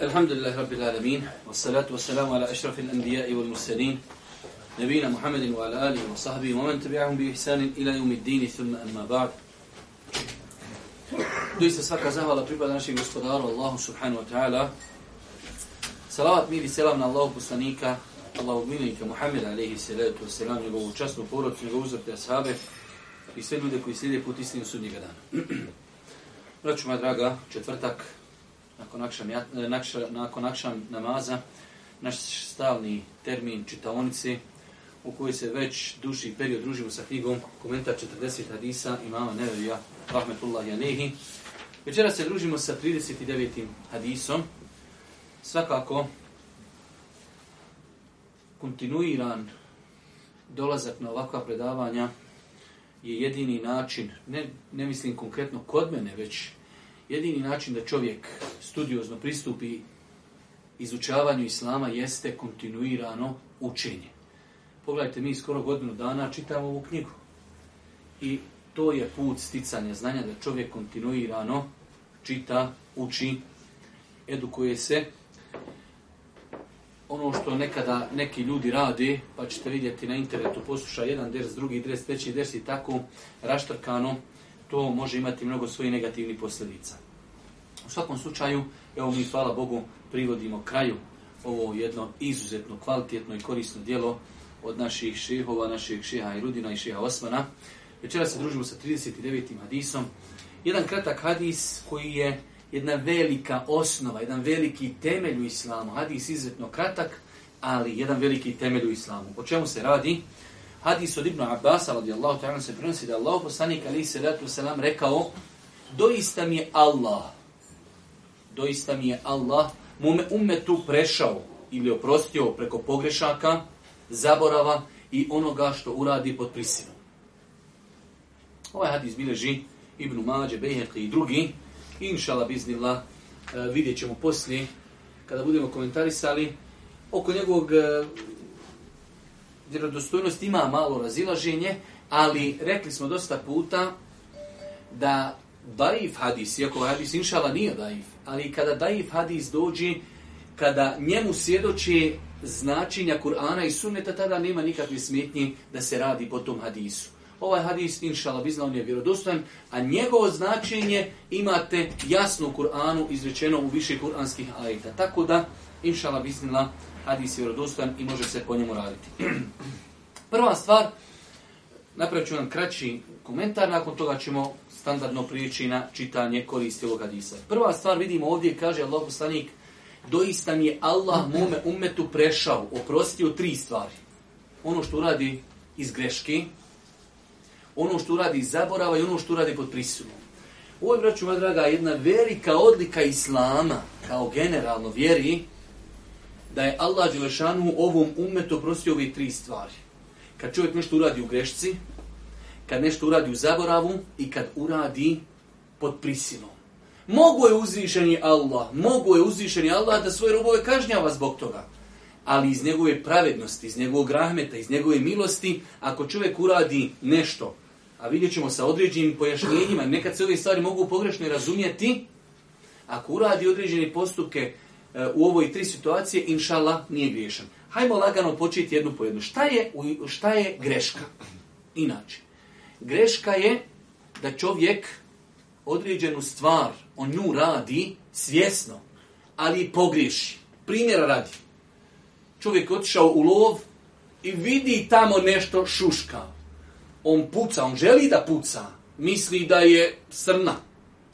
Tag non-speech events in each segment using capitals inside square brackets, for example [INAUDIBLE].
Alhamdulillah, Rabbil Alamin, wa salatu wa salamu ala ašrafil anbijai wal musselin, nebina Muhammedin wa ala alihi wa sahbihi, wa man tabi'ahum bi ihsanin ila yumid dini, thumma amma ba'd. Doji se svaka zahvala pripada našeg gospodaru, Allahu subhanu wa ta'ala. Salavat, mir i selam na Allahu poslanika, Allahu minika Muhammed, alaihi salatu wa salam, njegovu častnu porodcu, njegovu uzrte ashabe i sve ljude koji slijede put istinu sudnjega dana. [CLEARS THROAT] Braću, moja draga, četvrtak, nakon akšam, e, nakša, nakon akšam namaza, naš stalni termin čitaonici, u kojoj se već duši period družimo sa knjigom, komentar 40 hadisa imama Nevevija, rahmetullah i anehi. Večera se družimo sa 39. hadisom. Svakako, kontinuiran dolazak na ovakva predavanja je jedini način, ne, ne mislim konkretno kod mene, već jedini način da čovjek studiozno pristupi izučavanju islama jeste kontinuirano učenje. Pogledajte, mi skoro godinu dana čitamo ovu knjigu. I to je put sticanja znanja da čovjek kontinuirano čita, uči, edukuje se. Ono što nekada neki ljudi rade, pa ćete vidjeti na internetu, posluša jedan ders, drugi ders, treći ders i tako raštrkano, to može imati mnogo svojih negativnih posljedica. U svakom slučaju, evo mi, hvala Bogu, privodimo kraju ovo jedno izuzetno kvalitetno i korisno dijelo od naših šehova, naših šeha Irudina i šeha Osmana. Večera se družimo sa 39. hadisom. Jedan kratak hadis koji je jedna velika osnova, jedan veliki temelj u islamu. Hadis izuzetno kratak, ali jedan veliki temelj u islamu. O čemu se radi? O čemu se radi? Hadis od Ibn Abbas, radijallahu ta'ala, se prenosi da Allah poslanik, ali se datu selam, rekao, doista mi je Allah, doista mi je Allah, mome ummetu prešao ili oprostio preko pogrešaka, zaborava i onoga što uradi pod prisilom. Ovaj hadis bileži Ibn Mađe, Bejherke i drugi. Inšala biznila, eh, vidjet ćemo poslije, kada budemo komentarisali, oko njegovog eh, vjerodostojnost ima malo razilaženje, ali rekli smo dosta puta da daif hadis, iako ovaj hadis inšala nije daif, ali kada daif hadis dođe, kada njemu svjedoče značenja Kur'ana i sunneta, tada nema nikakve smetnje da se radi po tom hadisu. Ovaj hadis, inšala, bi znao, nije vjerodostojan, a njegovo značenje imate jasno u Kur'anu, izrečeno u više kur'anskih ajta. Tako da, inšala, bi znao, hadis je vjerodostojan i može se po njemu raditi. [CLEARS THROAT] Prva stvar, napravit ću vam kraći komentar, nakon toga ćemo standardno prijeći na čitanje koristi ovog hadisa. Prva stvar, vidimo ovdje, kaže Allah poslanik, doista mi je Allah mome umetu prešao, oprostio tri stvari. Ono što uradi iz greške, ono što uradi iz zaborava i ono što uradi pod prisunom. Ovo je, braću, draga, jedna velika odlika Islama, kao generalno vjeri, da je Allah Đelešanu ovom umetu oprostio ove tri stvari. Kad čovjek nešto uradi u grešci, kad nešto uradi u zaboravu i kad uradi pod prisilom. Mogu je uzvišeni Allah, mogu je uzvišeni Allah da svoje robove kažnjava zbog toga. Ali iz njegove pravednosti, iz njegovog rahmeta, iz njegove milosti, ako čovjek uradi nešto, a vidjet ćemo sa određenim pojašnjenjima, nekad se ove stvari mogu pogrešno razumjeti, ako uradi određene postupke, E, u ovoj tri situacije, inšallah, nije griješan. Hajmo lagano početi jednu po jednu. Šta je, šta je greška? Inače, greška je da čovjek određenu stvar, on nju radi svjesno, ali pogriješi. Primjera radi. Čovjek otišao u lov i vidi tamo nešto šuška. On puca, on želi da puca. Misli da je srna.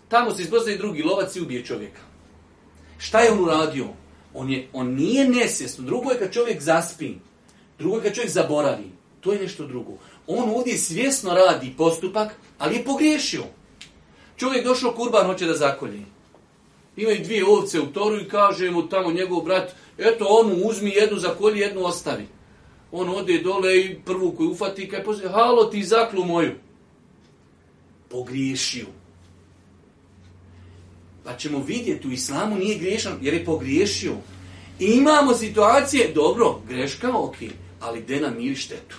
Tamo se izpostavlja drugi lovac i ubije čovjeka. Šta je on uradio? On, je, on nije nesvjesno. Drugo je kad čovjek zaspi. Drugo je kad čovjek zaboravi. To je nešto drugo. On ovdje svjesno radi postupak, ali je pogriješio. Čovjek došao kurban, hoće da zakolje. Imaju dvije ovce u toru i kaže mu tamo njegov brat, eto onu uzmi jednu zakolje, jednu ostavi. On ode dole i prvu koju ufati i kaže, halo ti zaklu moju. Pogriješio pa ćemo vidjeti u islamu nije griješan, jer je pogriješio. Imamo situacije, dobro, greška, ok, ali gde nam miri štetu?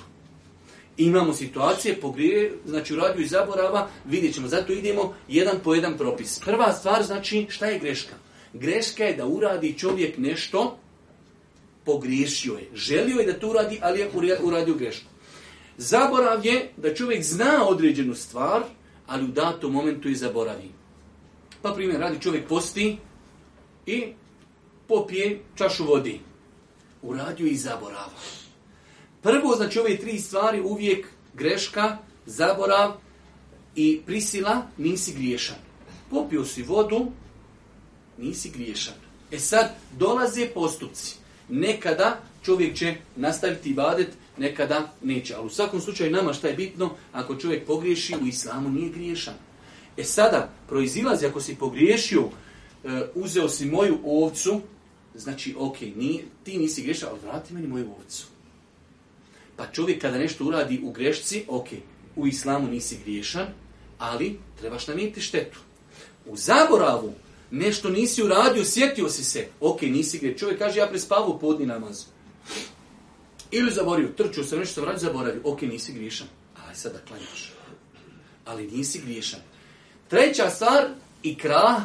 Imamo situacije, pogrije, znači u radiju i zaborava, vidjet ćemo, zato idemo jedan po jedan propis. Prva stvar, znači, šta je greška? Greška je da uradi čovjek nešto, pogriješio je. Želio je da to uradi, ali je uradio grešku. Zaborav je da čovjek zna određenu stvar, ali u datom momentu je zaboravio. Pa primjer, radi čovjek posti i popije čašu vodi. Uradio i zaborava. Prvo, znači ove tri stvari uvijek greška, zaborav i prisila, nisi griješan. Popio si vodu, nisi griješan. E sad, dolaze postupci. Nekada čovjek će nastaviti ibadet, nekada neće. Ali u svakom slučaju nama šta je bitno, ako čovjek pogriješi, u islamu nije griješan. E sada, proizilazi, ako si pogriješio, e, uzeo si moju ovcu, znači, ok, ni, ti nisi grešao, odvrati meni moju ovcu. Pa čovjek kada nešto uradi u grešci, ok, u islamu nisi griješan, ali trebaš namijeti štetu. U zaboravu, nešto nisi uradio, sjetio si se, ok, nisi griješan. Čovjek kaže, ja prespavu podni namaz. Ili zaborio, trčio sam nešto, sam radio, zaboravio, ok, nisi griješan. Aj, sada klanjaš. Ali nisi griješan. Treća stvar, ikrah,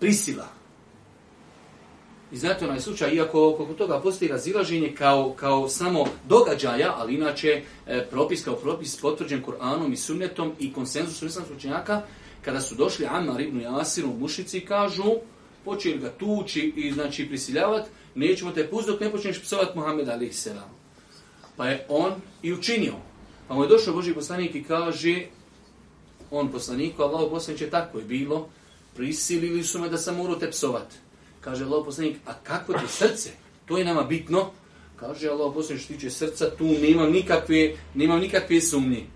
prisila. I znate onaj slučaj, iako oko toga postoji razilaženje kao, kao samo događaja, ali inače e, propis kao propis potvrđen Kur'anom i sunnetom i konsenzusom islamskog učenjaka, kada su došli Amar ibn Jasiru, mušici kažu, počeli ga tući i znači prisiljavat, nećemo te pustiti dok ne počneš psovat Muhammed Ali Pa je on i učinio. Pa mu je došao Boži poslanik i kaže, on poslaniku, Allah poslanik će tako je bilo, prisilili su me da sam morao te psovat. Kaže Allah poslanik, a kako ti srce? To je nama bitno. Kaže Allah poslanik, što tiče srca, tu nemam nikakve, nemam nikakve sumnje.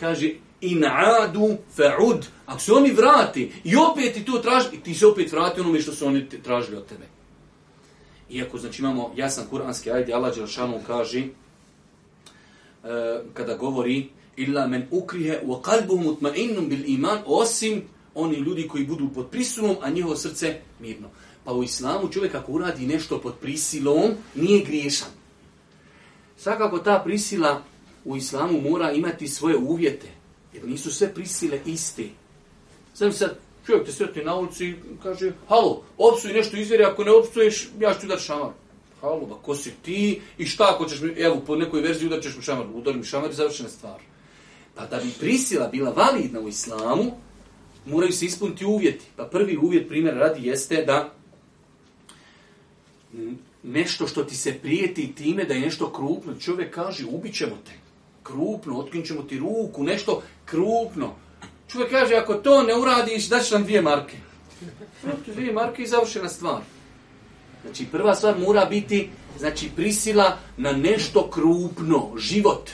Kaže, in adu fa'ud. Ako se oni vrati i opet ti to traži, i ti se opet vrati onome što su oni tražili od tebe. Iako, znači, imamo jasan kuranski ajde, Allah Đelšanu kaže, uh, kada govori, illa men ukrihe wa qalbuhum mutma'innun bil iman osim oni ljudi koji budu pod prisilom a njihovo srce mirno pa u islamu čovjek ako uradi nešto pod prisilom nije griješan svakako ta prisila u islamu mora imati svoje uvjete jer nisu sve prisile iste sam sad čovjek te sretni na ulici kaže halo opsuj nešto izvjeri ako ne opsuješ ja ću ti dati šamar halo ba ko si ti i šta ako ćeš mi evo po nekoj verziji udar ćeš mi šamar udar mi šamar i završena stvar Pa da bi prisila bila validna u islamu, moraju se ispuniti uvjeti. Pa prvi uvjet primjer radi jeste da nešto što ti se prijeti time da je nešto krupno, čovjek kaže ubit ćemo te, krupno, otkinćemo ti ruku, nešto krupno. Čovjek kaže, ako to ne uradiš, daš nam dvije marke. Dvije marke i završena stvar. Znači, prva stvar mora biti znači, prisila na nešto krupno, život.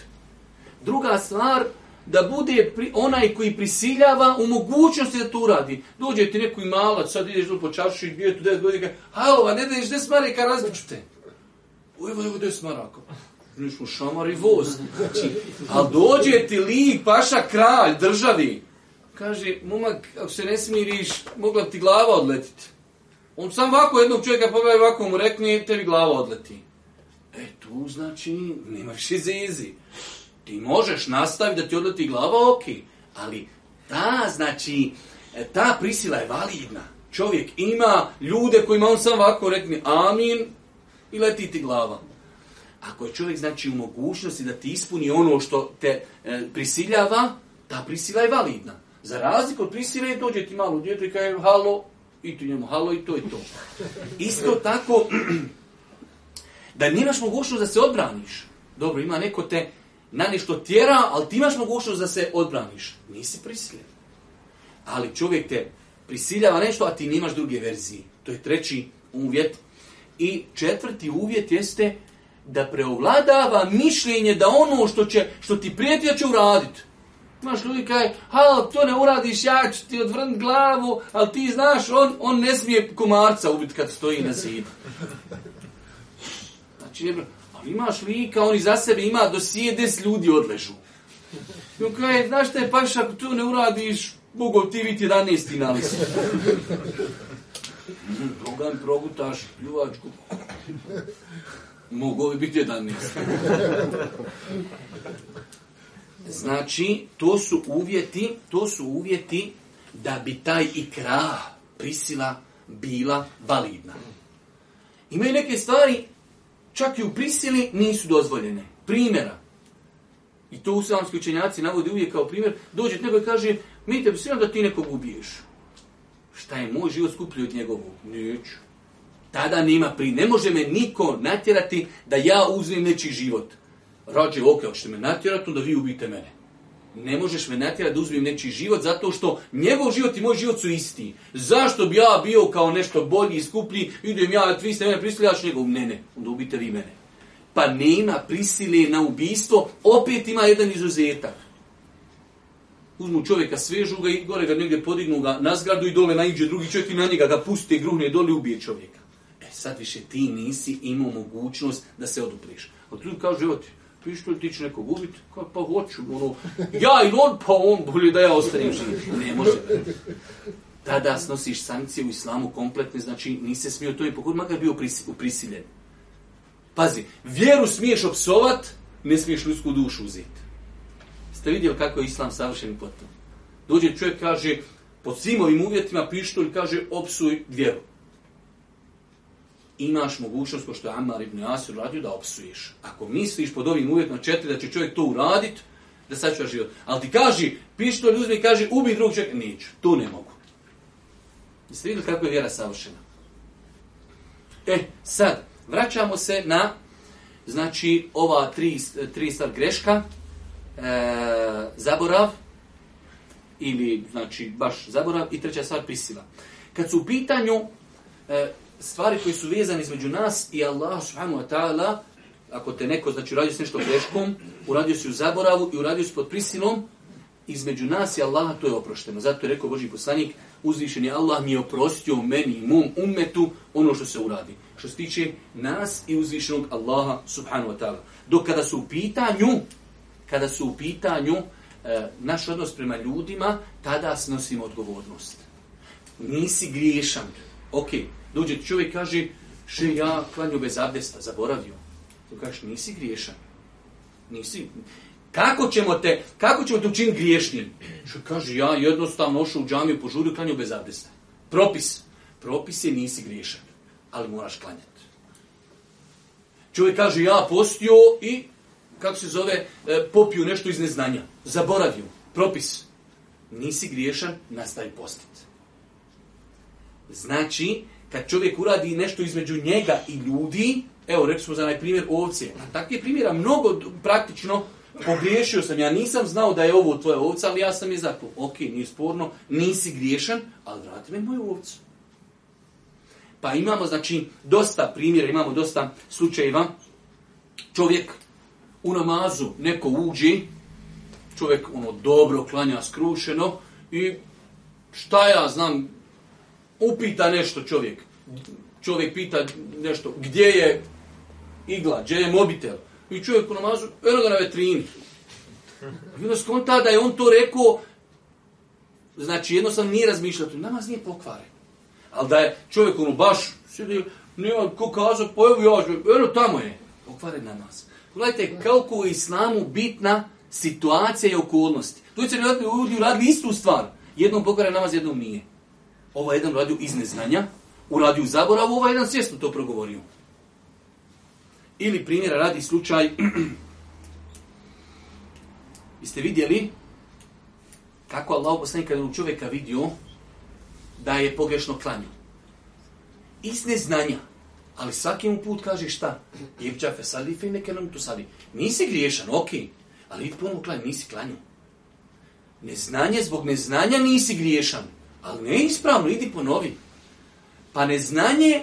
Druga stvar, da bude pri, onaj koji prisiljava u mogućnosti da to uradi. Dođe ti neko imalac, sad ideš do počašu i bije tu 9 godina i halo, a ne daješ 10 maraka, razbit ću te. Evo, evo 10 maraka. Znači, šamar i voz. Znači, ali dođe ti li paša kralj državi. Kaže, momak, ako se ne smiriš, mogla ti glava odletiti. On sam ovako jednog čovjeka pogleda ovako mu rekne, tebi glava odleti. E, tu znači, nema više zizi ti možeš nastaviti da ti odleti glava, ok, ali ta, znači, e, ta prisila je validna. Čovjek ima ljude kojima on sam ovako rekne amin i leti ti glava. Ako je čovjek, znači, u mogućnosti da ti ispuni ono što te e, prisiljava, ta prisila je validna. Za razliku od prisile, dođe ti malo djeto i kaže halo, i tu njemu halo, i to je to. Isto tako, [CLEARS THROAT] da nimaš mogućnost da se odbraniš. Dobro, ima neko te, na nešto tjera, ali ti imaš mogućnost da se odbraniš. Nisi prisiljen. Ali čovjek te prisiljava nešto, a ti nemaš druge verzije. To je treći uvjet. I četvrti uvjet jeste da preovladava mišljenje da ono što, će, što ti prijatelja će uraditi. Imaš ljudi kaj, halo, to ne uradiš, ja ću ti odvrnuti glavu, ali ti znaš, on, on ne smije komarca ubiti kad stoji na zidu. [LAUGHS] Znači, imaš lika, oni za sebe ima dosije des ljudi odležu. I on kaže, znaš šta je paš, ako tu ne uradiš, mogu ti biti ranesti na listu. Mhm, Drogan progutaš, pljuvačku. Mogu li biti ranesti. Znači, to su uvjeti, to su uvjeti da bi taj ikra prisila bila validna. Imaju neke stvari čak i u prisili nisu dozvoljene. Primjera. I to uslamski učenjaci navode uvijek kao primjer. Dođe neko i kaže, mi te prisilam da ti nekog ubiješ. Šta je moj život skuplji od njegovog? Neću. Tada nema pri Ne može me niko natjerati da ja uzmem neći život. Rađe, ok, ako ćete me natjerati, onda vi ubijte mene ne možeš me natjerati da uzmem nečiji život zato što njegov život i moj život su isti. Zašto bi ja bio kao nešto bolji i skuplji, idem ja, vi ste mene prisili, ja ću njegov, ne, ne, onda ubite vi mene. Pa nema prisile na ubistvo, opet ima jedan izuzetak. Uzmu čovjeka svežu ga i gore ga negdje podignu ga na zgradu i dole najđe drugi čovjek i na njega ga puste, gruhne dole i ubije čovjeka. E sad više ti nisi imao mogućnost da se odupriš. Od ljudi kao životinu. Prišto ti će nekog ubiti, kao, pa hoću, ono, ja i on, pa on, bolje da ja ostanim živ. Ne može. Tada snosiš sankcije u islamu kompletne, znači nise smio to i pokud makar bio prisiljen. Pazi, vjeru smiješ opsovat, ne smiješ ljudsku dušu uzeti. Ste vidjeli kako je islam savršen potom? Dođe čovjek, kaže, pod svim ovim uvjetima pištolj, kaže, opsuj vjeru imaš mogućnost, pošto je Ammar ibn Asir radio, da opsuješ. Ako misliš pod ovim uvjetno četiri da će čovjek to uraditi, da sad ćeš život. Ali ti kaži, pištolj uzmi i kaži, ubi drugog čovjeka. Neću, to ne mogu. Jeste vidjeli kako je vjera savršena? E, sad, vraćamo se na, znači, ova tri, tri stvar greška, e, zaborav, ili, znači, baš zaborav, i treća stvar prisila. Kad su u pitanju, e, stvari koje su vezane između nas i Allah subhanahu wa ta'ala, ako te neko, znači uradio si nešto greškom, uradio si u zaboravu i uradio si pod prisilom, između nas i Allaha to je oprošteno. Zato je rekao Boži poslanik, uzvišen je Allah mi je oprostio meni i mom umetu ono što se uradi. Što se tiče nas i uzvišenog Allaha subhanahu wa ta'ala. Dok kada su u pitanju, kada su u pitanju e, naš odnos prema ljudima, tada snosimo odgovornost. Nisi griješan ok, dođe čovjek kaže, še ja klanju bez abdesta, zaboravio. To kažeš, nisi griješan. Nisi. Kako ćemo te, kako ćemo te učiniti griješnim? Što kaže, ja jednostavno ošao u džamiju, požurio, klanju bez abdesta. Propis. Propis je nisi griješan, ali moraš klanjati. Čovjek kaže, ja postio i, kako se zove, e, popio nešto iz neznanja. Zaboravio. Propis. Nisi griješan, nastavi postiti. Znači, kad čovjek uradi nešto između njega i ljudi, evo, rekli smo za najprimjer ovce, na takve primjera mnogo praktično pogriješio sam, ja nisam znao da je ovo tvoja ovca, ali ja sam je zato, ok, nije sporno, nisi griješan, ali vrati me moju ovcu. Pa imamo, znači, dosta primjera, imamo dosta slučajeva. Čovjek u namazu, neko uđe, čovjek ono dobro klanja skrušeno i šta ja znam, upita nešto čovjek. Čovjek pita nešto, gdje je igla, gdje je mobitel? I čovjek u namazu, eno ga na vetrini. I onda skonta da je on to rekao, znači jednostavno nije razmišljao tu, namaz nije pokvaren. Ali da je čovjek ono baš sjedio, nema ko kazao, pa evo ja, eno tamo je, pokvaren namaz. Gledajte, kako u islamu bitna situacija i okolnosti. Tu se ljudi uradili istu stvar. Jednom pokvaren namaz, jednom nije. Ova jedan radio iz neznanja, u radiju zaborav, ova jedan svjesno to progovorio. Ili primjera radi slučaj, [CLEARS THROAT] jeste vidjeli kako Allah poslanik kada čovjeka vidio da je pogrešno klanio. Iz neznanja, ali svaki mu put kaže šta? Jebđa fe salife neke nam tu sali. Nisi griješan, okej, okay. ali vidi ponovno klanio, nisi klanio. Neznanje zbog neznanja nisi griješan. Ali ne ispravno, idi ponovi. Pa neznanje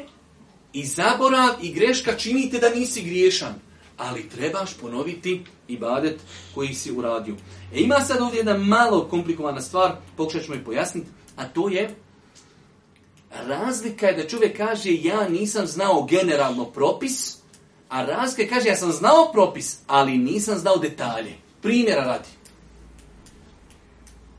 i zaborav i greška činite da nisi griješan. Ali trebaš ponoviti i badet koji si uradio. E ima sad ovdje jedna malo komplikovana stvar, pokušat ćemo i pojasniti, a to je razlika je da čovjek kaže ja nisam znao generalno propis, a razlika je kaže ja sam znao propis, ali nisam znao detalje. Primjera radi.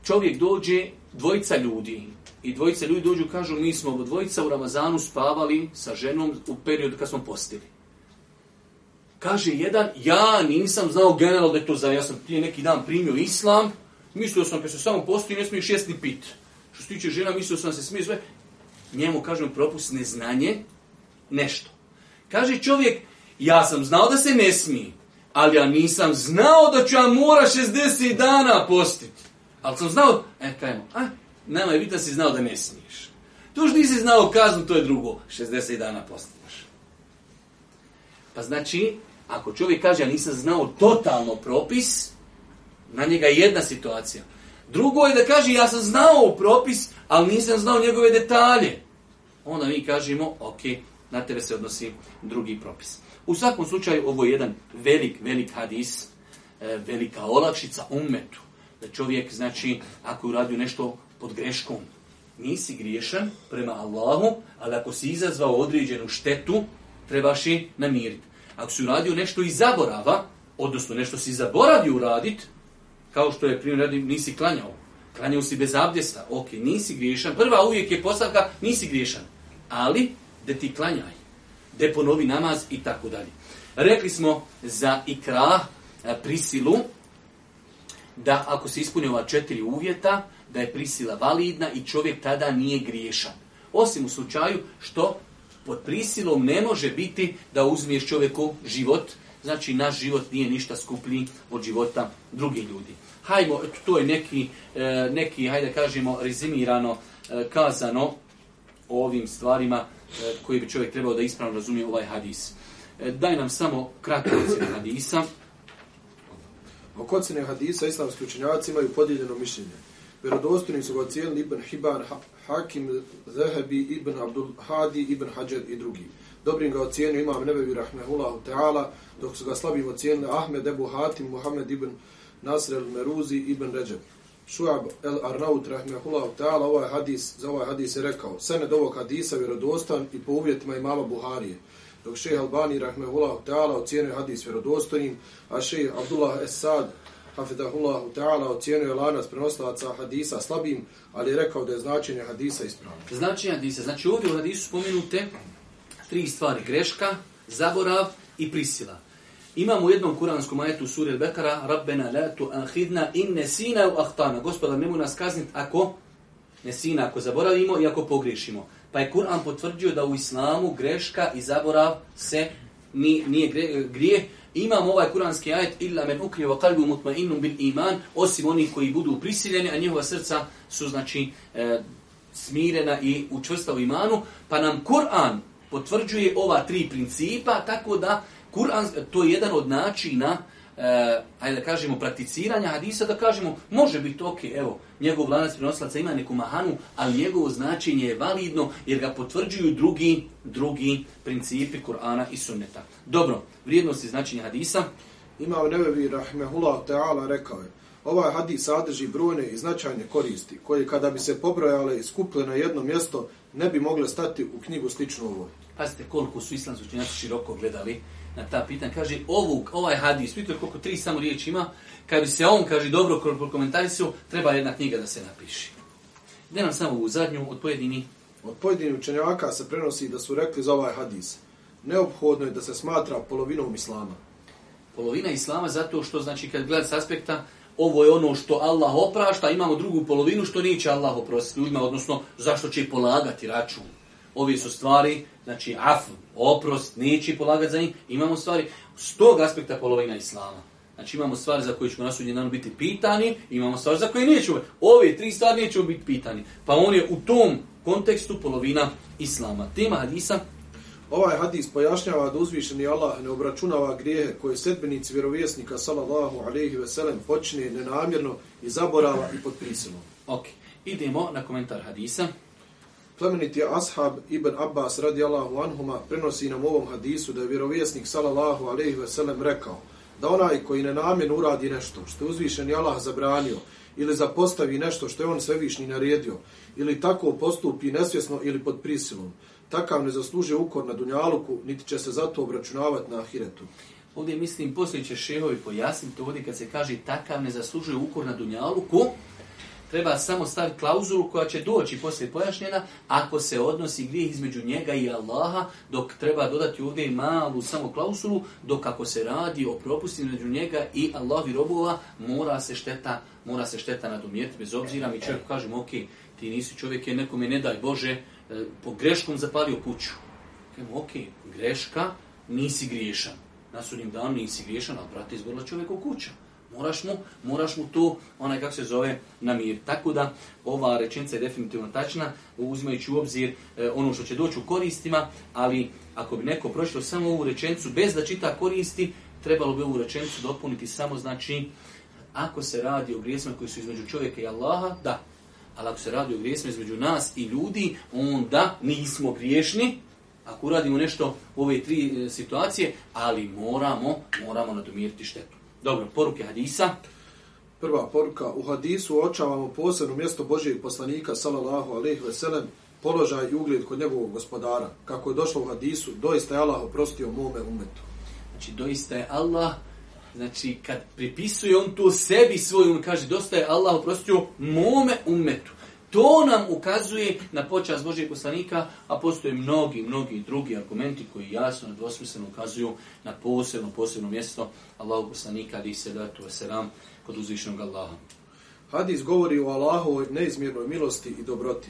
Čovjek dođe, dvojica ljudi, I dvojice ljudi dođu kažu, mi smo ovo dvojica u Ramazanu spavali sa ženom u periodu kad smo postili. Kaže jedan, ja nisam znao generalno da je to za, ja sam ti neki dan primio islam, mislio sam kad se samo postoji, ne smiješ jesni pit. Što se tiče žena, mislio sam se smije sve. Njemu, kažem, propust neznanje, nešto. Kaže čovjek, ja sam znao da se ne smije, ali ja nisam znao da ću ja mora 60 dana postiti. Ali sam znao, e, kajmo, a, Nama je bitno da si znao da ne smiješ. To što nisi znao kaznu, to je drugo. 60 dana postaneš. Pa znači, ako čovjek kaže, ja nisam znao totalno propis, na njega je jedna situacija. Drugo je da kaže, ja sam znao propis, ali nisam znao njegove detalje. Onda mi kažemo, ok, na tebe se odnosi drugi propis. U svakom slučaju, ovo je jedan velik, velik hadis, e, velika olakšica umetu. Da čovjek, znači, ako je uradio nešto pod greškom. Nisi griješan prema Allahu, ali ako si izazvao određenu štetu, trebaš je namiriti. Ako si uradio nešto i zaborava, odnosno nešto si zaboravio uradit, kao što je primjer radim, nisi klanjao. Klanjao si bez abdjesta. Ok, nisi griješan. Prva uvijek je postavka, nisi griješan. Ali, da ti klanjaj. Da ponovi namaz i tako dalje. Rekli smo za ikra prisilu, da ako se ispune ova četiri uvjeta, da je prisila validna i čovjek tada nije griješan. Osim u slučaju što pod prisilom ne može biti da uzmiješ čovjeku život, znači naš život nije ništa skuplji od života drugih ljudi. Hajmo, to je neki, e, neki hajde kažemo, rezimirano e, kazano o ovim stvarima e, koje bi čovjek trebao da ispravno razumije ovaj hadis. Daj nam samo kratko hadisa. Ako kod se hadisa, islamski učenjaci imaju podijeljeno mišljenje. Verodostojnim su ga ocijenili Ibn Hiban, Hakim, Zehebi, Ibn Abdul Hadi, Ibn Hajar i drugi. Dobrim ga ocijenio imam Nebevi Rahmehullahu Teala, dok su ga slabim ocijenili Ahmed Ebu Hatim, Muhammed Ibn Nasr el Meruzi, Ibn Ređeb. Šuab el Arnaut Rahmehullahu Teala ovaj hadis, za ovaj hadis je rekao, sened ovog hadisa vjerodostan i po uvjetima imama Buharije dok šeha Albani, rahmehullahu ta'ala, ocijenuje hadis vjerodostojnim, a šeha Abdullah Esad, hafidahullahu ta'ala, ocijenuje lanas prenoslavaca hadisa slabim, ali je rekao da je značenje hadisa ispravno. Značenje hadisa. Znači ovdje u hadisu spomenute tri stvari. Greška, zaborav i prisila. Imamo u jednom kuranskom ajetu suri Al-Bekara, Rabbena la tu anhidna in nesina u ahtana. Gospoda, nemoj nas kazniti ako nesina ako zaboravimo i ako pogrešimo. Pa je Kur'an potvrdio da u islamu greška i zaborav se nije grije. Imamo ovaj kuranski ajet illa men ukri wa qalbu mutma'innun bil iman osim onih koji budu prisiljeni a njihova srca su znači e, smirena i učvrsta u imanu pa nam Kur'an potvrđuje ova tri principa tako da Kur'an to je jedan od načina eh, ajde da kažemo, prakticiranja hadisa, da kažemo, može biti ok, evo, njegov lanac prinoslaca ima neku mahanu, ali njegovo značenje je validno jer ga potvrđuju drugi, drugi principi Kur'ana i sunneta. Dobro, vrijednosti značenja hadisa. Imao Nebevi Rahmehullah Teala rekao je, Ovaj hadis sadrži brojne i značajne koristi, koje kada bi se pobrojale i skuple na jedno mjesto, ne bi mogle stati u knjigu slično ovoj. Pazite koliko su islamski učinjaci široko gledali na ta pitanja. Kaže, ovu, ovaj hadis, vidite koliko tri samo riječi ima, kad bi se on, kaže, dobro prokomentarisio, treba jedna knjiga da se napiši. Gde nam samo u zadnju, od pojedini? Od pojedini učenjaka se prenosi da su rekli za ovaj hadis, neophodno je da se smatra polovinom islama. Polovina islama zato što, znači, kad gledam s aspekta, ovo je ono što Allah oprašta, imamo drugu polovinu što neće Allah oprostiti ljudima, odnosno zašto će polagati račun ovi su stvari, znači af, oprost, neći polagati za njih, imamo stvari, s tog aspekta polovina islama. Znači imamo stvari za koje ćemo nasudnje dan biti pitani, imamo stvari za koje nećemo. Ove tri stvari nećemo biti pitani. Pa on je u tom kontekstu polovina islama. Tema hadisa. Ovaj hadis pojašnjava da uzvišeni Allah ne obračunava grijehe koje sedbenici vjerovjesnika sallallahu alaihi ve sellem počne nenamjerno i zaborava i pod prisilom. Ok, idemo na komentar hadisa. Plemeniti ashab Ibn Abbas radijallahu anhuma prenosi nam u ovom hadisu da je vjerovjesnik sallallahu alejhi ve sellem rekao da onaj koji nenamjen uradi nešto što je uzvišeni Allah zabranio ili zapostavi nešto što je on svevišnji naredio ili tako postupi nesvjesno ili pod prisilom takav ne zaslužuje ukor na dunjaluku niti će se zato obračunavati na ahiretu ovdje mislim poslije će šehovi pojasniti ovdje kad se kaže takav ne zaslužuje ukor na dunjaluku treba samo staviti klauzulu koja će doći poslije pojašnjena ako se odnosi grijeh između njega i Allaha, dok treba dodati ovdje malu samo klauzulu, dok ako se radi o propusti među njega i Allahovi robova, mora se šteta mora se šteta nadumjeti bez obzira mi čovjeku kažemo, ok, ti nisi čovjek je nekome, ne daj Bože, e, po greškom zapalio kuću. Kajemo, ok, greška, nisi griješan. Na sudnjem danu nisi griješan, ali brate, izgorila čovjeku kuća. Moraš mu, moraš mu to, onaj kako se zove, na mir. Tako da, ova rečenica je definitivno tačna, uzimajući u obzir e, ono što će doći u koristima, ali ako bi neko prošlo samo ovu rečenicu bez da čita koristi, trebalo bi ovu rečenicu dopuniti samo, znači, ako se radi o grijesima koji su između čovjeka i Allaha, da. Ali ako se radi o grijesima između nas i ljudi, onda nismo griješni, ako uradimo nešto u ove tri e, situacije, ali moramo, moramo nadomiriti štetu. Dobro, poruke hadisa. Prva poruka, u hadisu očavamo posebno mjesto Božijeg poslanika, salallahu alaihi veselem, položaj i ugled kod njegovog gospodara. Kako je došlo u hadisu, doista je Allah oprostio mome umetu. Znači, doista je Allah, znači, kad pripisuje on to sebi svoju, on kaže, dosta je Allah oprostio mome umetu. To nam ukazuje na počast Božijeg poslanika, a postoje mnogi, mnogi drugi argumenti koji jasno i dvosmisleno ukazuju na posebno, posebno mjesto Allahog poslanika, ali se da tu selam kod uzvišnog Allaha. Hadis govori o Allahovoj neizmjernoj milosti i dobroti.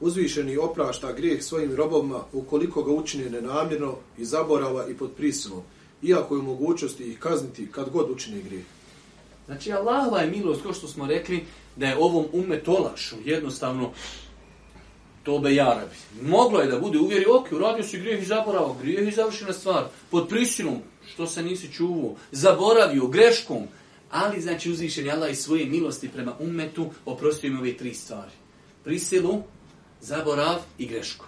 Uzvišeni oprašta grijeh svojim robovima ukoliko ga učine nenamjerno i zaborava i pod prisilom, iako je u mogućnosti ih kazniti kad god učine grijeh. Znači, Allahova je milost, kao što smo rekli, da je ovom umet olakšao, jednostavno, to be jarabi. Moglo je da bude uvjeri, ok, uradio si grijeh i zaboravio, grijeh i završena stvar, pod prisilom, što se nisi čuvao, zaboravio, greškom, ali znači uzvišen je i svoje milosti prema umetu, oprostio im ove tri stvari. Prisilu, zaborav i grešku.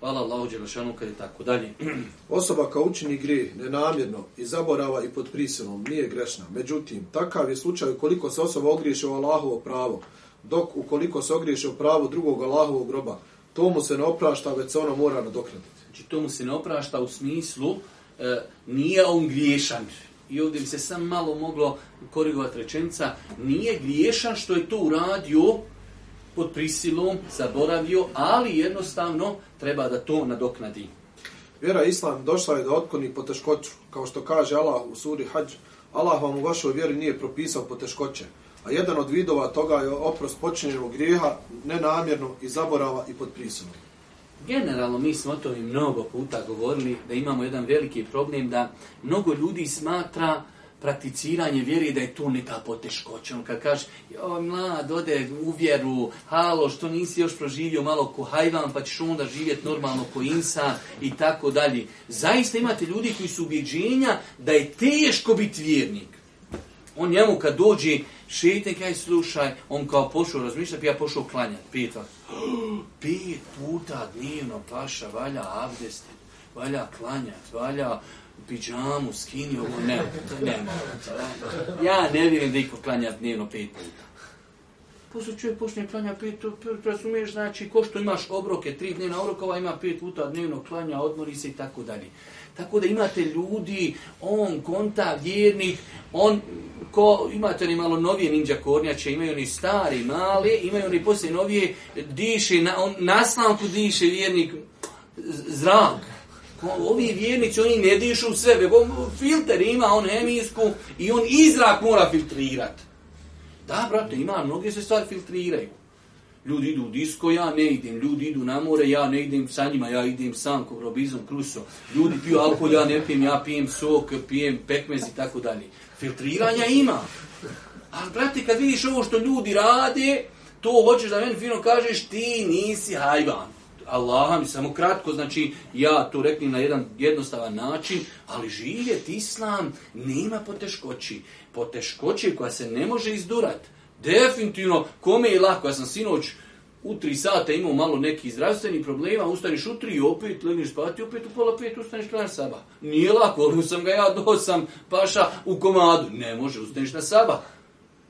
Hvala Allahu Đelešanu kada je tako dalje. [CLEARS THROAT] Osoba kao učini gri nenamjerno i zaborava i pod prisilom nije grešna. Međutim, takav je slučaj koliko se osoba ogriješe u Allahovo pravo, dok ukoliko se ogriješe u pravo drugog Allahovog groba, to mu se ne oprašta, već se ono mora nadokraditi. Znači, to mu se ne oprašta u smislu e, nije on griješan. I ovdje bi se sam malo moglo korigovati rečenica, nije griješan što je to uradio, pod prisilom zaboravio, ali jednostavno treba da to nadoknadi. Vjera Islam došla je da otkoni po teškoću. Kao što kaže Allah u suri Hajj, Allah vam u vašoj vjeri nije propisao po teškoće. A jedan od vidova toga je oprost počinjenog grijeha, nenamjerno i zaborava i pod prisilom. Generalno mi smo o to i mnogo puta govorili da imamo jedan veliki problem da mnogo ljudi smatra prakticiranje vjeri da je tu neka poteškoća. On kad kaže, joj mlad, ode u vjeru, halo, što nisi još proživio malo ko hajvan, pa ćeš onda živjeti normalno ko insa i tako dalje. Zaista imate ljudi koji su ubjeđenja da je teško biti vjernik. On njemu kad dođe, šetnik, aj slušaj, on kao pošao razmišljati, pa ja pošao klanjati, pet vas. [GASPS] Pet puta dnevno paša, valja abdest, valja klanjati, valja pijamu, skini ovo, ne, ne, Ja ne vjerujem da iko klanja dnevno pet puta. Posle čovjek počne klanja pet puta, razumiješ, znači, ko što imaš obroke, tri dnevna obrokova, ima pet puta dnevno klanja, odmori se i tako dalje. Tako da imate ljudi, on konta vjernik, on, ko, imate oni malo novije ninja kornjače, imaju oni stari, male, imaju oni poslije novije, diše, na, on, naslanku diše vjernik, zrak, On, ovi vjernici, oni ne dišu sebe. On filter ima, on emisku i on izrak mora filtrirat. Da, brate, ima, mnoge se stvari filtriraju. Ljudi idu u disko, ja ne idem. Ljudi idu na more, ja ne idem sa njima, ja idem sam, ko robizom, kruso. Ljudi piju alkohol, ja ne pijem, ja pijem sok, pijem pekmez i tako dalje. Filtriranja ima. Ali, brate, kad vidiš ovo što ljudi rade, to hoćeš da meni fino kažeš, ti nisi hajvan. Allaha mi samo kratko, znači ja to reknim na jedan jednostavan način, ali živjet islam nema poteškoći. Poteškoći koja se ne može izdurat. Definitivno, kome je lako, ja sam sinoć u tri sata imao malo neki zdravstveni problema, ustaniš u tri i opet legniš spati, opet u pola pet ustaniš kada na sabah. Nije lako, [LAUGHS] ono sam ga ja do [LAUGHS] ono sam paša u komadu. Ne može, ustaniš na sabah.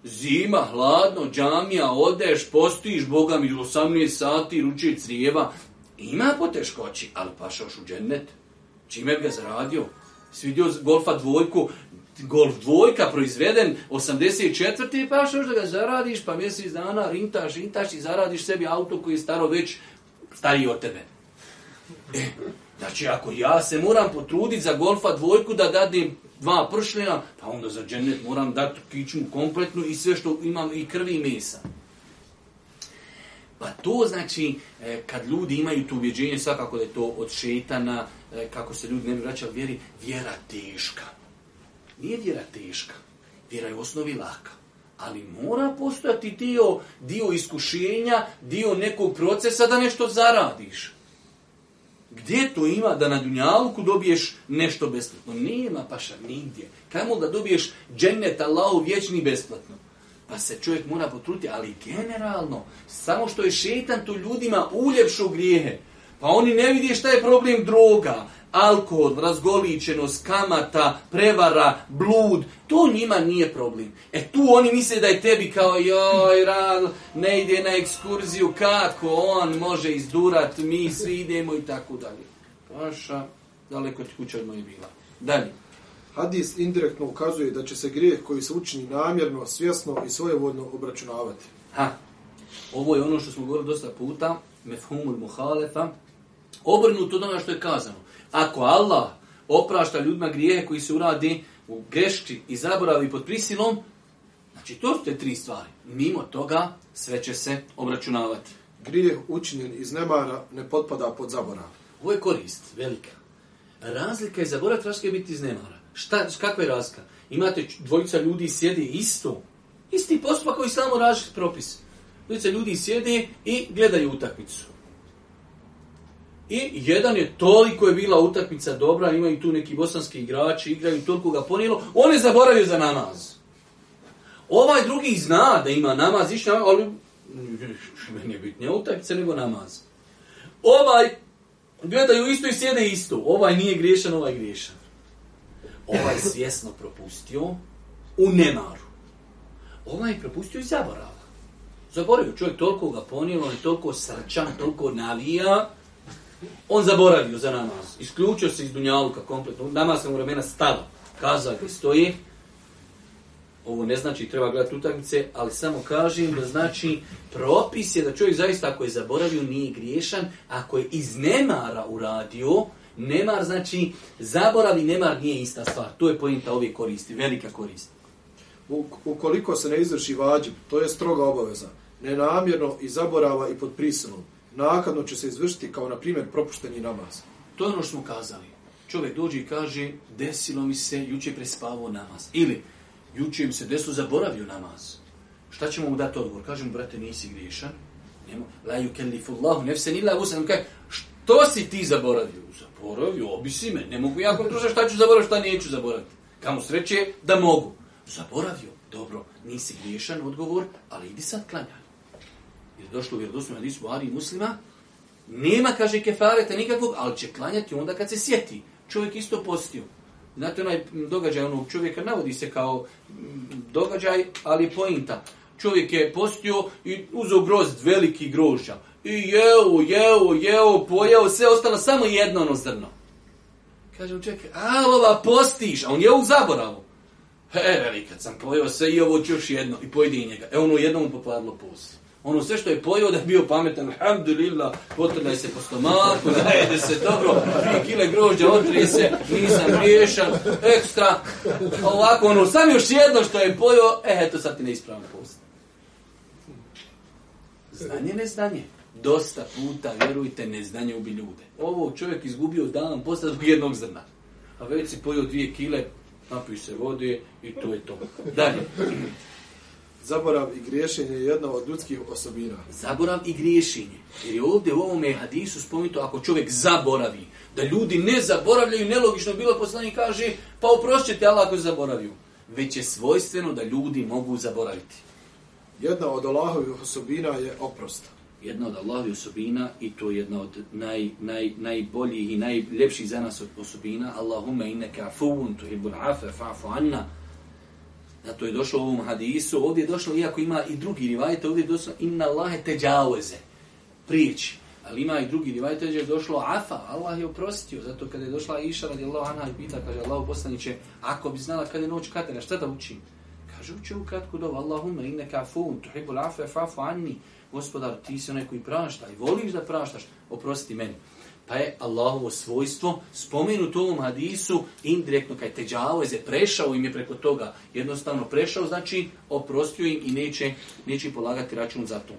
Zima, hladno, džamija, odeš, postojiš, Boga mi 18 sati, ručuje crijeva, ima poteškoći, ali pašaoš u džennet. Čime bi ga zaradio? Si vidio golfa dvojku, golf dvojka proizveden, 84. pašaoš da ga zaradiš, pa mjesec dana rintaš, rintaš i zaradiš sebi auto koji je staro već stariji od tebe. E, znači, ako ja se moram potruditi za golfa dvojku da dadim dva pršljena, pa onda za džennet moram dati kičmu kompletnu i sve što imam i krvi i mesa. Pa to znači, e, kad ljudi imaju tu ubjeđenje, svakako da je to od šetana, e, kako se ljudi ne bi vraćali vjeri, vjera teška. Nije vjera teška. Vjera je u osnovi laka. Ali mora postojati dio, dio iskušenja, dio nekog procesa da nešto zaradiš. Gdje to ima da na dunjalku dobiješ nešto besplatno? Nema paša nigdje. Kaj mogu da dobiješ džennet Allahu vječni besplatno? pa se čovjek mora potruti, ali generalno, samo što je šetan tu ljudima uljepšu grijehe, pa oni ne vidi šta je problem droga, alkohol, razgoličenost, kamata, prevara, blud, to njima nije problem. E tu oni misle da je tebi kao, joj, rad, ne ide na ekskurziju, kako on može izdurat, mi svi idemo i tako dalje. Paša, daleko ti kuća od moje bila. Dalje. Hadis indirektno ukazuje da će se grijeh koji se učini namjerno, svjesno i svojevoljno obračunavati. Ha, ovo je ono što smo govorili dosta puta, mefhumul muhalefa, obrnuto od ono što je kazano. Ako Allah oprašta ljudima grijehe koji se uradi u greški i zaboravi pod prisilom, znači to su te tri stvari. Mimo toga sve će se obračunavati. Grijeh učinjen iz nemara ne potpada pod zaborav. Ovo je korist, velika. Razlika je zaborav, traške biti iz nemara. Šta, kakva je razlika? Imate dvojica ljudi sjede isto, isti postupak koji samo različit propis. Dvojica ljudi sjede i gledaju utakmicu. I jedan je toliko je bila utakmica dobra, imaju tu neki bosanski igrači, igraju toliko ga ponijelo, on je zaboravio za namaz. Ovaj drugi zna da ima namaz, išli namaz, ali [LAUGHS] meni je bitnija utakmica nego namaz. Ovaj gledaju isto i sjede isto. Ovaj nije griješan, ovaj griješan ovaj svjesno propustio u nemaru. Ovaj je propustio i zaborava. Zaboravio, čovjek toliko ga ponijelo, on je toliko srčan, toliko navija, on zaboravio za namaz. Isključio se iz dunjaluka kompletno, namaz sam u ramena stalo, kazao gdje stoji, ovo ne znači treba gledati utakmice, ali samo kažem da znači propis je da čovjek zaista ako je zaboravio nije griješan, ako je iz nemara uradio, Nemar znači zaborav i nemar nije ista stvar. To je pojenta ove koristi, velika korist. Ukoliko se ne izvrši vađib, to je stroga obaveza, nenamjerno i zaborava i pod prisilom, nakadno će se izvršiti kao, na primjer, propušteni namaz. To je ono što smo kazali. Čovjek dođe i kaže, desilo mi se, juče prespavao namaz. Ili, juče im se desilo, zaboravio namaz. Šta ćemo mu dati odgovor? Kažem, brate, nisi griješan. Nemo, la yukellifullahu nefsen illa usan. Kaj, to si ti zaboravio. Zaboravio, obisi me. Ne mogu ja kontrolirati šta ću zaboraviti, šta neću zaboraviti. Kamo sreće da mogu. Zaboravio, dobro, nisi griješan odgovor, ali idi sad klanjaj. Jer došlo u vjerodosnovu hadisu Ari muslima, nema, kaže, kefareta nikakvog, ali će klanjati onda kad se sjeti. Čovjek isto postio. Znate, onaj događaj onog čovjeka navodi se kao mm, događaj, ali pointa. Čovjek je postio i uzeo grozd, veliki grožđa. I jeo, jeo, jeo, pojeo, sve ostalo samo jedno ono zrno. Kaže mu čekaj, alova postiš, a on je u zaboravu. He, veli, kad sam pojeo sve i ovo ću još jedno, i pojedi i njega. E, ono jednom pokvarilo post. Ono sve što je pojeo da je bio pametan, alhamdulillah, potrdaj se po stomaku, zajede [LAUGHS] se dobro, tri kile grožđa, otrije se, nisam riješan, ekstra. Ovako, ono, sam još jedno što je pojeo, e, eto, sad ti ne ispravam post. Znanje, neznanje. znanje dosta puta, vjerujte, neznanje ubi ljude. Ovo čovjek izgubio danom posle zbog jednog zrna. A već si pojio dvije kile, napiš se vode i to je to. Dalje. Zaborav i griješenje je jedna od ljudskih osobina. Zaborav i griješenje. Jer je ovdje u ovome hadisu spomenuto ako čovjek zaboravi, da ljudi ne zaboravljaju, nelogično bilo poslanik kaže, pa uprošćete Allah ako zaboravio. Već je svojstveno da ljudi mogu zaboraviti. Jedna od Allahovih osobina je oprosta jedna od Allahovih osobina i to je jedna od naj, naj, najboljih i najljepših za nas osobina. Allahumma inneke afuun tuhibbul afe fa'afu anna. Na to je došlo u ovom hadisu. Ovdje je došlo, iako ima i drugi rivajte, ovdje je došlo inna Allahe te džaweze. Prijeći. Ali ima i drugi rivajte, ovdje je došlo afa. Allah je oprostio. Zato kada je došla Iša radi Allah Anha i pita, kaže Allah poslaniće, ako bi znala kada je noć katera, šta da učim? Kaže, uči u kratku dobu. Allahumma inneke afuun tuhibbul afe fa'afu anni gospodar, ti si onaj koji prašta i voliš da praštaš, oprosti meni. Pa je Allahovo svojstvo spomenuto ovom hadisu indirektno kaj te džavojze, prešao im je preko toga. Jednostavno prešao, znači oprostio im i neće, neće polagati račun za to.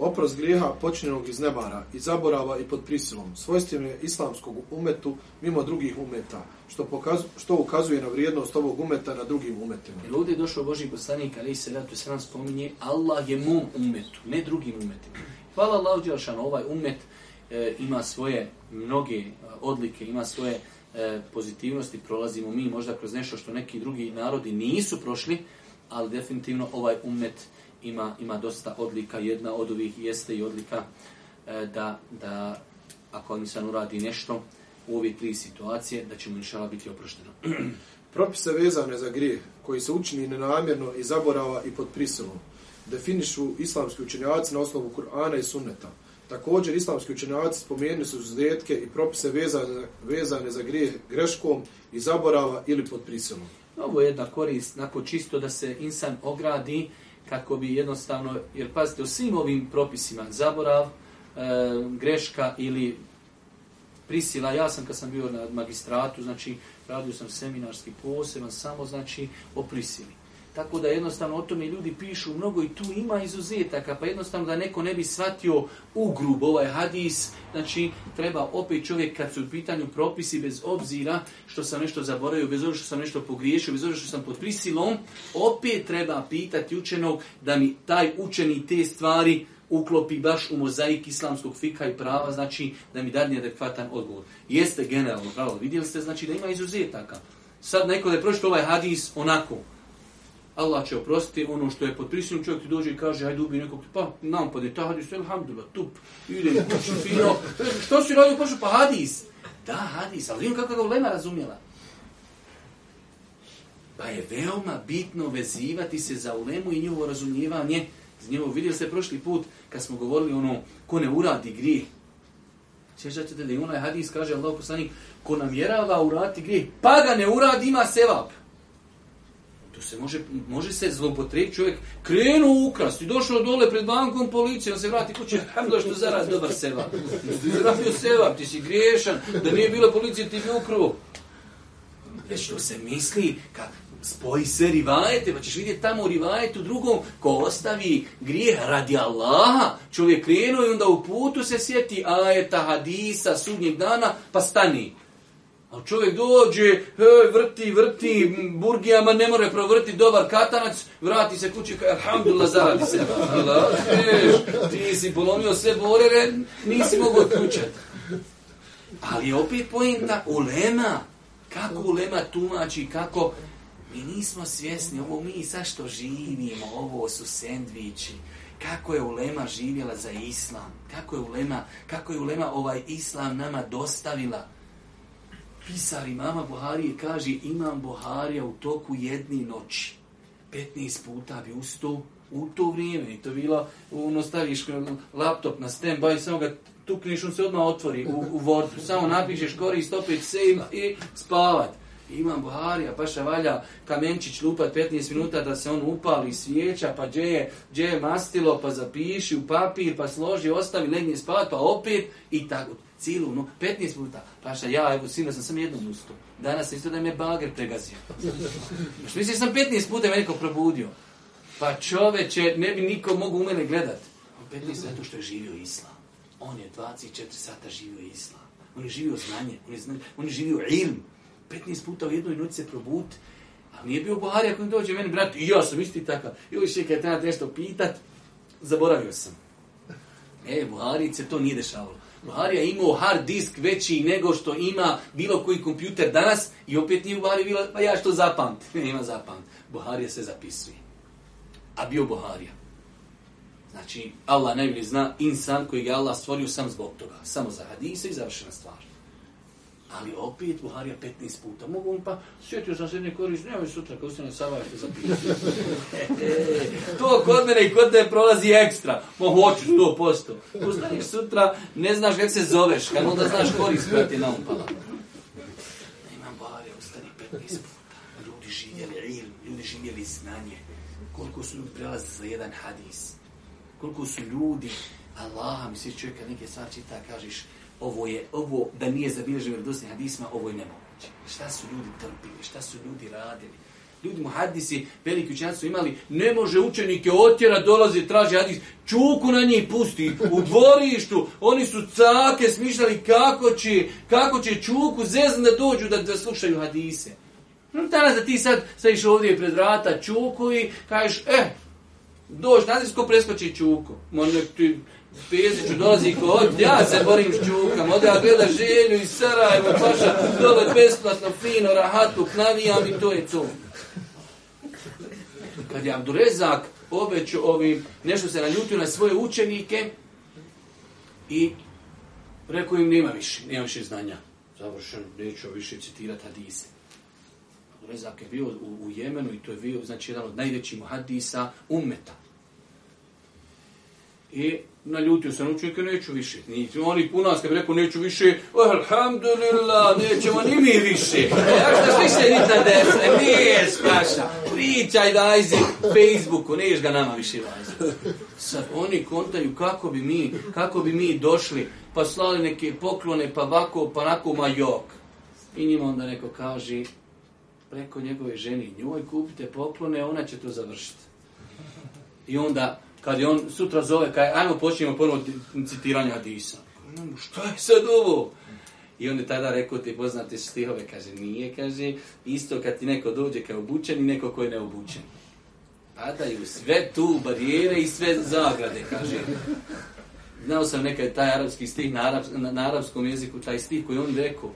Oprost grijeha počinjenog iz nemara i zaborava i pod prisilom svojstven je islamskog umetu mimo drugih umeta, što, pokazu, što ukazuje na vrijednost ovog umeta na drugim umetima. Jer ovdje je došao Boži poslanik, ali se da tu se nam spominje, Allah je mom umetu, ne drugim umetima. Hvala Allah, Đelšan, ovaj umet e, ima svoje mnoge e, odlike, ima svoje e, pozitivnosti, prolazimo mi možda kroz nešto što neki drugi narodi nisu prošli, ali definitivno ovaj umet e, ima, ima dosta odlika. Jedna od ovih jeste i odlika e, da, da ako insan uradi nešto u ove tri situacije, da će mu inšala biti oprošteno. [CLEARS THROAT] Propise vezane za grijeh koji se učini nenamjerno i zaborava i pod prisilom definišu islamski učenjaci na osnovu Kur'ana i Sunneta. Također, islamski učenjaci spomenuli su zdetke i propise vezane, vezane za grijeh greškom i zaborava ili pod prisilom. Ovo je jedna korist, nako čisto da se insan ogradi uh, kako bi jednostavno, jer pazite, u svim ovim propisima, zaborav, e, greška ili prisila, ja sam kad sam bio na magistratu, znači, radio sam seminarski poseban, samo znači o prisili. Tako da jednostavno o tome ljudi pišu mnogo i tu ima izuzetaka, pa jednostavno da neko ne bi shvatio u grubo ovaj hadis, znači treba opet čovjek kad su u pitanju propisi bez obzira što sam nešto zaboravio, bez obzira što sam nešto pogriješio, bez obzira što sam pod prisilom, opet treba pitati učenog da mi taj učeni te stvari uklopi baš u mozaik islamskog fika i prava, znači da mi dadne adekvatan odgovor. Jeste generalno pravo, vidjeli ste znači da ima izuzetaka. Sad neko da je prošlo ovaj hadis onako, Allah će oprostiti ono što je pod prisilom, čovjek ti dođe i kaže, hajde ubi nekog, pa nam pa ne, ta hadis, elhamdulillah, tup, ide, kući, fino, što si radio, pošao, pa hadis, da, hadis, ali vidim kako ga ulema razumjela. Pa je veoma bitno vezivati se za ulemu i njihovo razumijevanje, iz njihovo, vidio se prošli put, kad smo govorili ono, ko ne uradi grije, Sjećate da je onaj hadis, kaže Allah poslanik, ko namjerava urati grije, pa ga ne uradi, ima sevap. To se može, može se zlopotrebi čovjek, krenu ukrasti, došlo dole pred bankom policije, on se vrati kuće, hamdola što zaraz dobar seva. Ti si seva, ti si griješan, da nije bila policija, ti bi ukruo. E što se misli, kad spoji se rivajete, pa ćeš vidjeti tamo rivajetu drugom, ko ostavi grijeh radi Allaha, čovjek krenuo i onda u putu se sjeti ajeta, hadisa, sudnjeg dana, pa stani. Ali čovjek dođe, hej, vrti, vrti, burgijama ne more provrti dobar katanac, vrati se kući, kaj, alhamdulillah, zaradi se. Hala, hej, ti si polomio sve borere, nisi mogu otključati. Ali opet pojenta, ulema, kako ulema tumači, kako mi nismo svjesni, ovo mi zašto živimo, ovo su sendviči. Kako je ulema živjela za islam, kako je ulema, kako je ulema ovaj islam nama dostavila, Pisar imama Buharije kaže, imam Buharija u toku jedni noći. 15 puta bi ustao u to vrijeme. I to bilo, ono, staviš laptop na stand, baj samo ga tukniš, on se odmah otvori u, u Wordu. Samo napišeš korist, opet save i spavat. Imam Buharija, pa še valja kamenčić lupat 15 minuta da se on upali svijeća, pa gdje je, gdje je mastilo, pa zapiši u papir, pa složi, ostavi, legni spavat, pa opet i tako cijelu no, 15 puta. Pa šta, ja, evo, sino sam sam jednom ustao. Danas isto da me bager pregazio. Što misliš, sam 15 puta me neko probudio. Pa čoveče, ne bi niko mogu u mene gledat. 15 zato što je živio islam. On je 24 sata živio islam. On je živio znanje, on je, znanje, on je živio ilm. 15 puta u jednoj noći se probud. Ali nije bio Buhari, ako mi dođe meni, brat, i ja sam isti takav. I uvijek je kada treba nešto pitat, zaboravio sam. E, Buhari se to nije dešavalo. Buharija imao hard disk veći nego što ima bilo koji kompjuter danas i opet nije u Buhari bilo, pa ja što zapamt? Nema [LAUGHS] zapamt. Buharija se zapisuje. A bio Buharija. Znači, Allah najbolje zna insan koji ga Allah stvorio sam zbog toga. Samo za hadise i završena stvar. Ali opet Buharija 15 puta. Mogu pa sjetio sam se jedne koriš, nemoj sutra kao se ne savajte [LAUGHS] to kod mene i kod te prolazi ekstra. Ma hoću 100%. Postaniš sutra, ne znaš kak se zoveš, kad onda znaš koris koja ti na umpala. Ne imam Buharija, ustani 15 puta. Ljudi živjeli ilm, ljudi živjeli znanje. Koliko su ljudi prelazili za jedan hadis. Koliko su ljudi, Allah, misliš čovjeka neke stvari čita, kažeš, ovo je, ovo da nije zabilježeno u dosnih hadisma, ovo je nemoguće. Šta su ljudi trpili, šta su ljudi radili? Ljudi mu hadisi, veliki učenjaci su imali, ne može učenike otjera, dolaze, traže hadis, čuku na njih pusti u dvorištu, oni su cake smišljali kako će, kako će čuku zezan da dođu da, da slušaju hadise. No, danas da ti sad sadiš ovdje pred vrata čuku i kažeš, eh, dođi, nadisko preskoči čuku. Ma nek ti, Pjesiću dolazi ko od, ja se borim s Čukam, od ja gleda ženju iz Sarajeva, paša, dole besplatno, fino, rahatu, knavijam i to je co. Kad je Abdurezak obeću ovim, nešto se naljutio na svoje učenike i rekao im, nema više, nema više znanja. Završeno, neću više citirati hadise. Abdurezak je bio u, u Jemenu i to je bio, znači, jedan od najvećih hadisa umeta. I naljutio se na učenike, neću više. Nisi, oni puno nas kad bi rekao, neću više, oh, alhamdulillah, nećemo ni mi više. E, ja što svi se nita desne, nije spraša. Pričaj da ajzi Facebooku, neš ga nama više vazi. Sad oni kontaju kako bi mi, kako bi mi došli, pa slali neke poklone, pa vako, pa nako, ma jok. I njima onda neko kaže, preko njegove ženi, njoj kupite poklone, ona će to završiti. I onda, kad je on sutra zove, kaj, ajmo počnemo ponovo citiranje Hadisa. Što je sad ovo? I onda tada rekao ti poznate stihove, kaže, nije, kaže, isto kad ti neko dođe kao obučen i neko koji je neobučen. Padaju sve tu barijere i sve zagrade, kaže. Znao sam nekaj taj arapski stih na, arab, na, na arapskom jeziku, taj stih koji on rekao,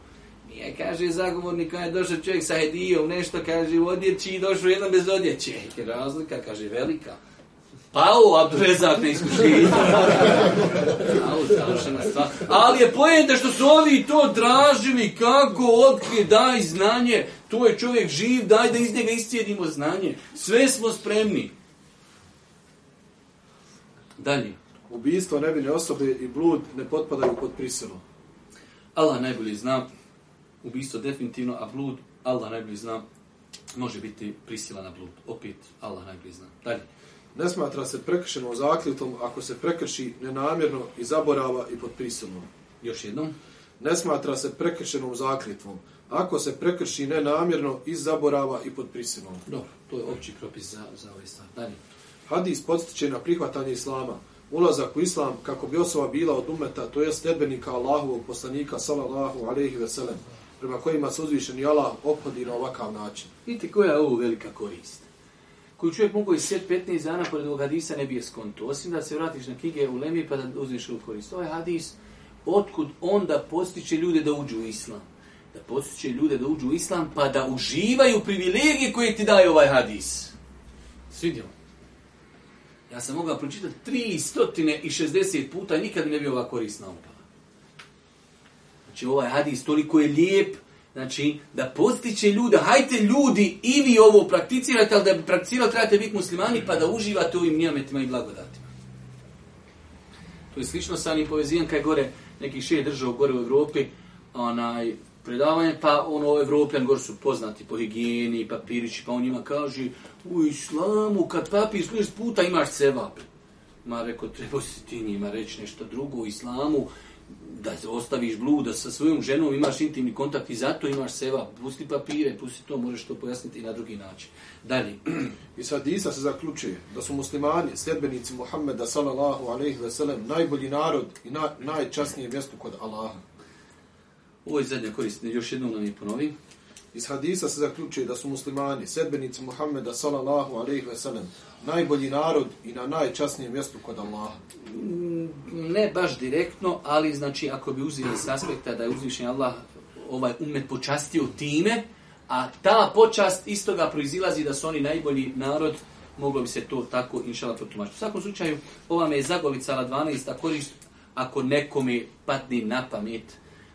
Nije, kaže, zagovornik, kada je došao čovjek sa hedijom, nešto, kaže, u odjeći i došao jedan bez odjeće. Razlika, kaže, velika pao Abdurezak na iskušenje. Ali je pojenta što su ovi to dražili, kako, otkrije, daj znanje, tu je čovjek živ, daj da iz njega iscijedimo znanje. Sve smo spremni. Dalje. Ubijstvo nevine osobe i blud ne potpadaju pod prisilu. Allah najbolji zna, ubijstvo definitivno, a blud, Allah najbolji zna, može biti prisila na blud. Opet, Allah najbolji zna. Dalje ne smatra se prekršeno zakljutom ako se prekrši nenamjerno i zaborava i potpisano. Još jednom. Ne smatra se prekršenom zakljetvom ako se prekrši nenamjerno i zaborava i pod prisilom. Dobro, to je opći propis za, za ovaj stav. Dalje. Hadis podstiče na prihvatanje islama. Ulazak u islam kako bi osoba bila od umeta, to je stebenika Allahovog poslanika, salallahu alaihi veselem, prema kojima se uzvišeni Allah ophodi na ovakav način. Vidite koja je ovo velika korist koju čovjek mogu iscijeti 15 dana pored ovog hadisa ne bi je skonto. Osim da se vratiš na knjige u Lemi pa da uzmiš u korist. Ovaj hadis, otkud onda postiče ljude da uđu u islam? Da postiče ljude da uđu u islam pa da uživaju privilegije koje ti daje ovaj hadis. Svidio. Ja sam mogao pročitati 360 puta, nikad ne bi ova korisna upala. Znači ovaj hadis toliko je lijep, Znači, da postiće ljude, hajte ljudi i vi ovo prakticirate, ali da bi prakticirali, trebate biti muslimani, pa da uživate ovim nijametima i blagodatima. To je slično sa onim povezijan, kaj gore nekih šest država gore u Evropi, onaj, predavanje, pa ono u Evropi, on gore su poznati po higijeni, papirići, pa on njima kaže, u islamu, kad papi služi puta, imaš cevap. Ma, reko, treba si ti njima reći nešto drugo u islamu, da ostaviš bluda sa svojom ženom, imaš intimni kontakt i zato imaš seva, pusti papire, pusti to, možeš to pojasniti i na drugi način. Dalje. [CLEARS THROAT] I sad Isa se zaključuje da su muslimani, sljedbenici Muhammeda sallallahu alaihi ve sellem, najbolji narod i na, najčasnije mjesto kod Allaha. Ovo je zadnja korist, još jednom nam je ponovim. Iz hadisa se zaključuje da su muslimani, sedbenici Muhammeda sallallahu alejhi ve sellem, najbolji narod i na najčasnijem mjestu kod Allaha. Mm, ne baš direktno, ali znači ako bi uzeli s aspekta da je uzvišen Allah ovaj umet počastio time, a ta počast istoga proizilazi da su oni najbolji narod, moglo bi se to tako inšala protumačiti. U svakom slučaju, ova me je zagovicala 12. korist, ako nekome patni na pamet,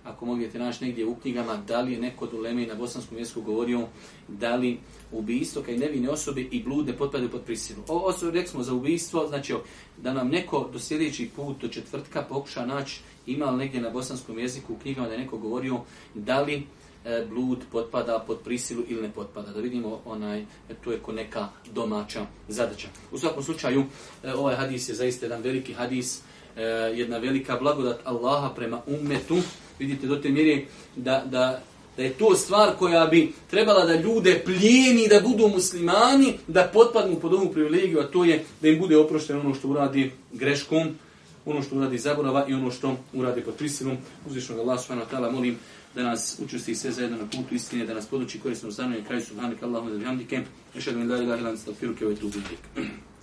ako možete naći negdje u knjigama, da li je neko od uleme na bosanskom jeziku govorio da li ubistvo kaj nevine osobe i blude potpadaju pod prisilu. O, osobe, rekli smo za ubistvo, znači da nam neko do sljedećih put, do četvrtka, pokuša naći ima li negdje na bosanskom jeziku u knjigama da je neko govorio da li e, blud potpada pod prisilu ili ne potpada. Da vidimo, onaj, to je ko neka domaća zadaća. U svakom slučaju, e, ovaj hadis je zaista jedan veliki hadis, e, jedna velika blagodat Allaha prema umetu, vidite do te mjere da, da, da je to stvar koja bi trebala da ljude plijeni da budu muslimani, da potpadnu pod ovu privilegiju, a to je da im bude oprošteno ono što uradi greškom, ono što uradi zaborava i ono što uradi pod prisilom. Uzvišnog Allah subhanahu wa ta'ala molim da nas učesti sve zajedno na putu istine, da nas poduči korisno u stanu i kraju subhanahu wa ta'ala molim da nas učesti sve zajedno na putu istine, da nas poduči korisno u stanu i kraju subhanahu wa ta'ala molim da nas učesti sve zajedno na putu istine, da nas poduči korisno u stanu i kraju subhanahu wa ta'ala molim da nas učesti sve zajedno na putu istine, da nas poduči korisno u stanu i kraju subhanahu wa ta'ala molim da nas učesti sve zajedno na putu istine, da nas poduči korisno u stanu i kraju subhanahu wa ta'ala molim da nas učesti sve zajedno na putu istine, da nas poduči korisno u stanu i kraju subhanahu wa ta'ala molim da nas učesti sve zajedno na putu istine, da nas poduči korisno u stanu i kraju subhanahu wa ta'ala molim da nas učesti sve zajedno na putu istine, da nas poduči korisno u stanu i kraju subhanahu wa ta'ala molim da nas učesti sve zajed